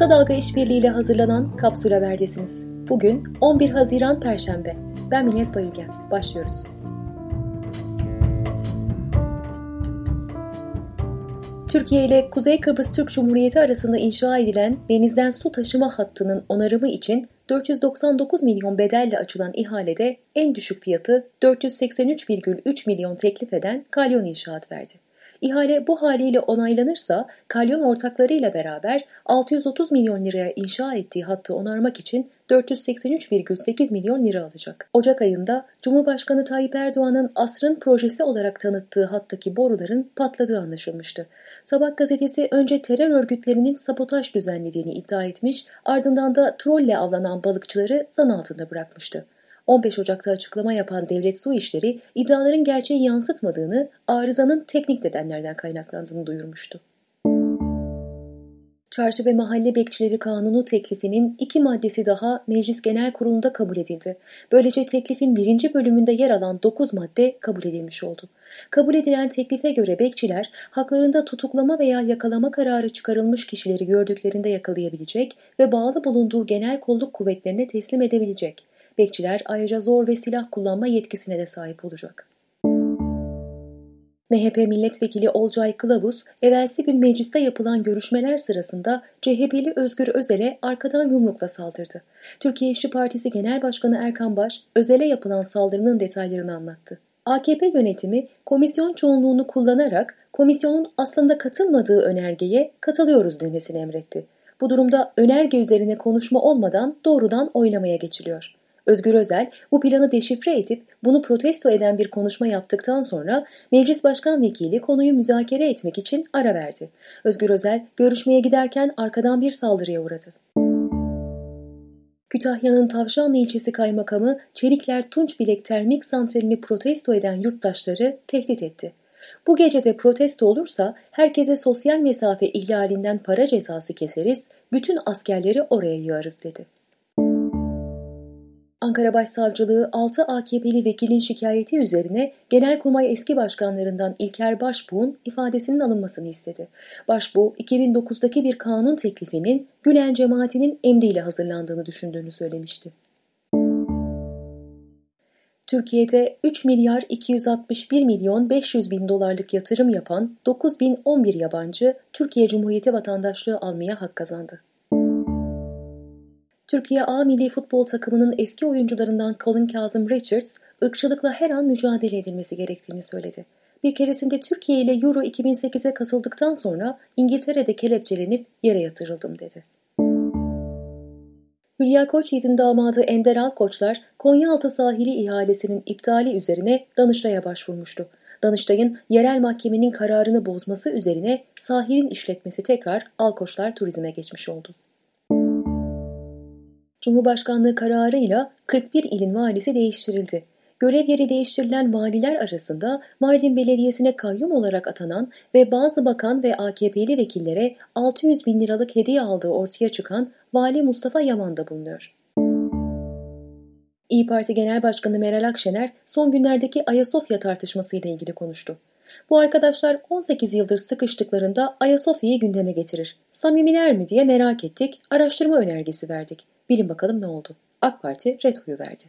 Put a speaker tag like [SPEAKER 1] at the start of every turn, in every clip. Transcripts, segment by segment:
[SPEAKER 1] Kısa Dalga İşbirliği ile hazırlanan Kapsül Haber'desiniz. Bugün 11 Haziran Perşembe. Ben Mines Bayülgen. Başlıyoruz. Türkiye ile Kuzey Kıbrıs Türk Cumhuriyeti arasında inşa edilen denizden su taşıma hattının onarımı için 499 milyon bedelle açılan ihalede en düşük fiyatı 483,3 milyon teklif eden Kalyon İnşaat verdi. İhale bu haliyle onaylanırsa Kalyon ortaklarıyla beraber 630 milyon liraya inşa ettiği hattı onarmak için 483,8 milyon lira alacak. Ocak ayında Cumhurbaşkanı Tayyip Erdoğan'ın asrın projesi olarak tanıttığı hattaki boruların patladığı anlaşılmıştı. Sabah gazetesi önce terör örgütlerinin sabotaj düzenlediğini iddia etmiş, ardından da trolle avlanan balıkçıları zan altında bırakmıştı. 15 Ocak'ta açıklama yapan Devlet Su İşleri iddiaların gerçeği yansıtmadığını, arızanın teknik nedenlerden kaynaklandığını duyurmuştu. Çarşı ve Mahalle Bekçileri Kanunu teklifinin iki maddesi daha Meclis Genel Kurulu'nda kabul edildi. Böylece teklifin birinci bölümünde yer alan 9 madde kabul edilmiş oldu. Kabul edilen teklife göre bekçiler haklarında tutuklama veya yakalama kararı çıkarılmış kişileri gördüklerinde yakalayabilecek ve bağlı bulunduğu genel kolluk kuvvetlerine teslim edebilecek. Bekçiler ayrıca zor ve silah kullanma yetkisine de sahip olacak. MHP milletvekili Olcay Kılavuz, evvelsi gün mecliste yapılan görüşmeler sırasında CHP'li Özgür Özel'e arkadan yumrukla saldırdı. Türkiye İşçi Partisi Genel Başkanı Erkan Baş, Özel'e yapılan saldırının detaylarını anlattı. AKP yönetimi komisyon çoğunluğunu kullanarak komisyonun aslında katılmadığı önergeye katılıyoruz demesini emretti. Bu durumda önerge üzerine konuşma olmadan doğrudan oylamaya geçiliyor. Özgür Özel bu planı deşifre edip bunu protesto eden bir konuşma yaptıktan sonra Meclis Başkan Vekili konuyu müzakere etmek için ara verdi. Özgür Özel görüşmeye giderken arkadan bir saldırıya uğradı. Kütahya'nın Tavşanlı ilçesi kaymakamı Çelikler Tunçbilek Termik Santralini protesto eden yurttaşları tehdit etti. Bu gecede protesto olursa herkese sosyal mesafe ihlalinden para cezası keseriz, bütün askerleri oraya yığarız dedi. Ankara Başsavcılığı 6 AKP'li vekilin şikayeti üzerine Genelkurmay eski başkanlarından İlker Başbuğ'un ifadesinin alınmasını istedi. Başbuğ, 2009'daki bir kanun teklifinin Gülen cemaatinin emriyle hazırlandığını düşündüğünü söylemişti. Türkiye'de 3 milyar 261 milyon 500 bin dolarlık yatırım yapan 9011 yabancı Türkiye Cumhuriyeti vatandaşlığı almaya hak kazandı. Türkiye A milli futbol takımının eski oyuncularından Colin Kazım Richards, ırkçılıkla her an mücadele edilmesi gerektiğini söyledi. Bir keresinde Türkiye ile Euro 2008'e katıldıktan sonra İngiltere'de kelepçelenip yere yatırıldım dedi. Hülya Koçyiğit'in damadı Ender Alkoçlar, Konyaaltı sahili ihalesinin iptali üzerine Danıştay'a başvurmuştu. Danıştay'ın yerel mahkemenin kararını bozması üzerine sahilin işletmesi tekrar Alkoçlar Turizm'e geçmiş oldu. Cumhurbaşkanlığı kararıyla 41 ilin valisi değiştirildi. Görev yeri değiştirilen valiler arasında Mardin Belediyesi'ne kayyum olarak atanan ve bazı bakan ve AKP'li vekillere 600 bin liralık hediye aldığı ortaya çıkan Vali Mustafa Yaman da bulunuyor. İyi Parti Genel Başkanı Meral Akşener son günlerdeki Ayasofya tartışmasıyla ilgili konuştu. Bu arkadaşlar 18 yıldır sıkıştıklarında Ayasofya'yı gündeme getirir. Samimiler mi diye merak ettik, araştırma önergesi verdik. Bilin bakalım ne oldu? AK Parti red oyu verdi.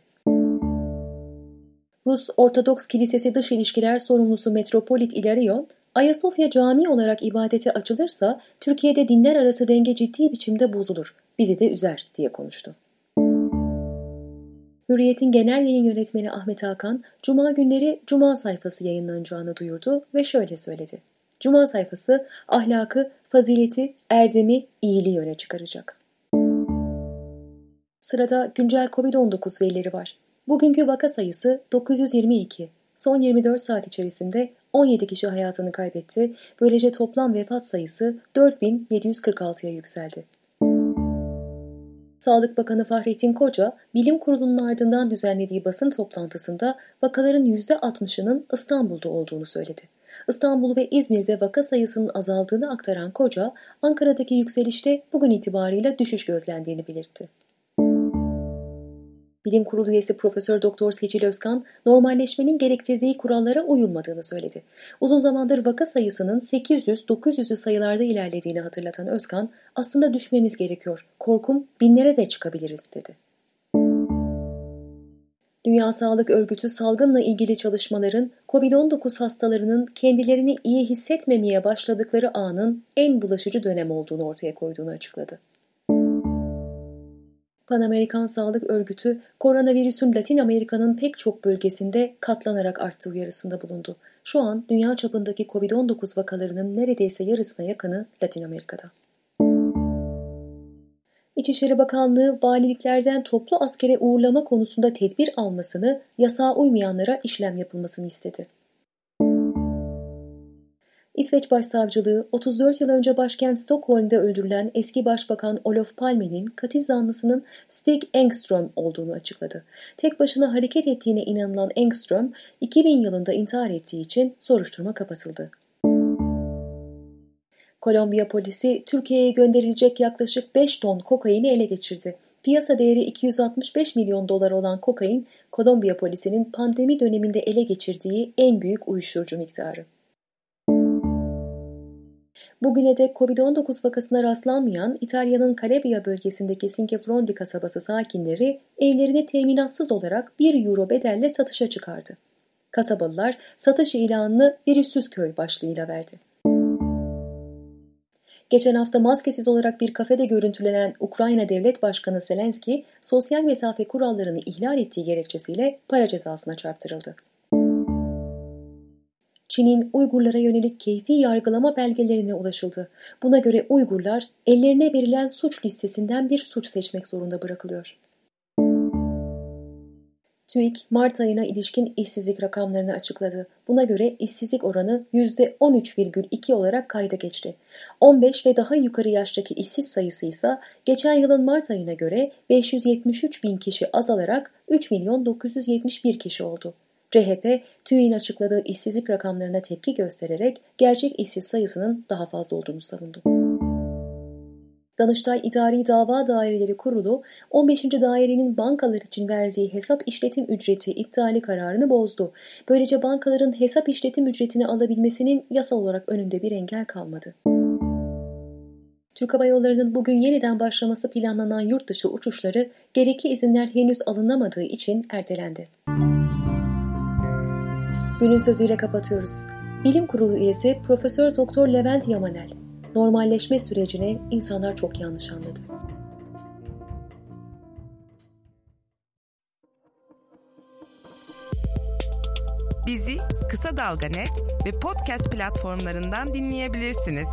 [SPEAKER 1] Rus Ortodoks Kilisesi Dış İlişkiler Sorumlusu Metropolit İlarion, Ayasofya cami olarak ibadete açılırsa Türkiye'de dinler arası denge ciddi biçimde bozulur, bizi de üzer diye konuştu. Hürriyet'in genel yayın yönetmeni Ahmet Hakan, Cuma günleri Cuma sayfası yayınlanacağını duyurdu ve şöyle söyledi. Cuma sayfası ahlakı, fazileti, erdemi, iyiliği öne çıkaracak. Sırada güncel COVID-19 verileri var. Bugünkü vaka sayısı 922. Son 24 saat içerisinde 17 kişi hayatını kaybetti. Böylece toplam vefat sayısı 4746'ya yükseldi. Sağlık Bakanı Fahrettin Koca, bilim kurulunun ardından düzenlediği basın toplantısında vakaların %60'ının İstanbul'da olduğunu söyledi. İstanbul ve İzmir'de vaka sayısının azaldığını aktaran Koca, Ankara'daki yükselişte bugün itibarıyla düşüş gözlendiğini belirtti. Bilim Kurulu üyesi Profesör Doktor Seçil Özkan, normalleşmenin gerektirdiği kurallara uyulmadığını söyledi. Uzun zamandır vaka sayısının 800-900'ü sayılarda ilerlediğini hatırlatan Özkan, aslında düşmemiz gerekiyor, korkum binlere de çıkabiliriz dedi. Dünya Sağlık Örgütü salgınla ilgili çalışmaların COVID-19 hastalarının kendilerini iyi hissetmemeye başladıkları anın en bulaşıcı dönem olduğunu ortaya koyduğunu açıkladı. Pan Amerikan Sağlık Örgütü, koronavirüsün Latin Amerika'nın pek çok bölgesinde katlanarak arttığı uyarısında bulundu. Şu an dünya çapındaki COVID-19 vakalarının neredeyse yarısına yakını Latin Amerika'da. İçişleri Bakanlığı valiliklerden toplu askere uğurlama konusunda tedbir almasını, yasağa uymayanlara işlem yapılmasını istedi. İsveç Başsavcılığı 34 yıl önce başkent Stockholm'da öldürülen eski başbakan Olof Palme'nin katil zanlısının Stig Engström olduğunu açıkladı. Tek başına hareket ettiğine inanılan Engström 2000 yılında intihar ettiği için soruşturma kapatıldı. Kolombiya polisi Türkiye'ye gönderilecek yaklaşık 5 ton kokaini ele geçirdi. Piyasa değeri 265 milyon dolar olan kokain, Kolombiya polisinin pandemi döneminde ele geçirdiği en büyük uyuşturucu miktarı. Bugüne dek Covid-19 vakasına rastlanmayan İtalya'nın Calabria bölgesindeki Sinkefrondi kasabası sakinleri evlerini teminatsız olarak 1 euro bedelle satışa çıkardı. Kasabalılar satış ilanını virüssüz köy başlığıyla verdi. Geçen hafta maskesiz olarak bir kafede görüntülenen Ukrayna Devlet Başkanı Zelenski, sosyal mesafe kurallarını ihlal ettiği gerekçesiyle para cezasına çarptırıldı. Çin'in Uygurlara yönelik keyfi yargılama belgelerine ulaşıldı. Buna göre Uygurlar ellerine verilen suç listesinden bir suç seçmek zorunda bırakılıyor. TÜİK, Mart ayına ilişkin işsizlik rakamlarını açıkladı. Buna göre işsizlik oranı %13,2 olarak kayda geçti. 15 ve daha yukarı yaştaki işsiz sayısı ise geçen yılın Mart ayına göre 573 bin kişi azalarak 3 milyon 971 kişi oldu. CHP, TÜİ'nin açıkladığı işsizlik rakamlarına tepki göstererek gerçek işsiz sayısının daha fazla olduğunu savundu. Danıştay İdari Dava Daireleri Kurulu 15. dairenin bankalar için verdiği hesap işletim ücreti iptali kararını bozdu. Böylece bankaların hesap işletim ücretini alabilmesinin yasal olarak önünde bir engel kalmadı. Türk Hava Yolları'nın bugün yeniden başlaması planlanan yurt dışı uçuşları gerekli izinler henüz alınamadığı için ertelendi. Günün sözüyle kapatıyoruz. Bilim Kurulu üyesi Profesör Doktor Levent Yamanel. Normalleşme sürecini insanlar çok yanlış anladı.
[SPEAKER 2] Bizi Kısa Dalga ve podcast platformlarından dinleyebilirsiniz.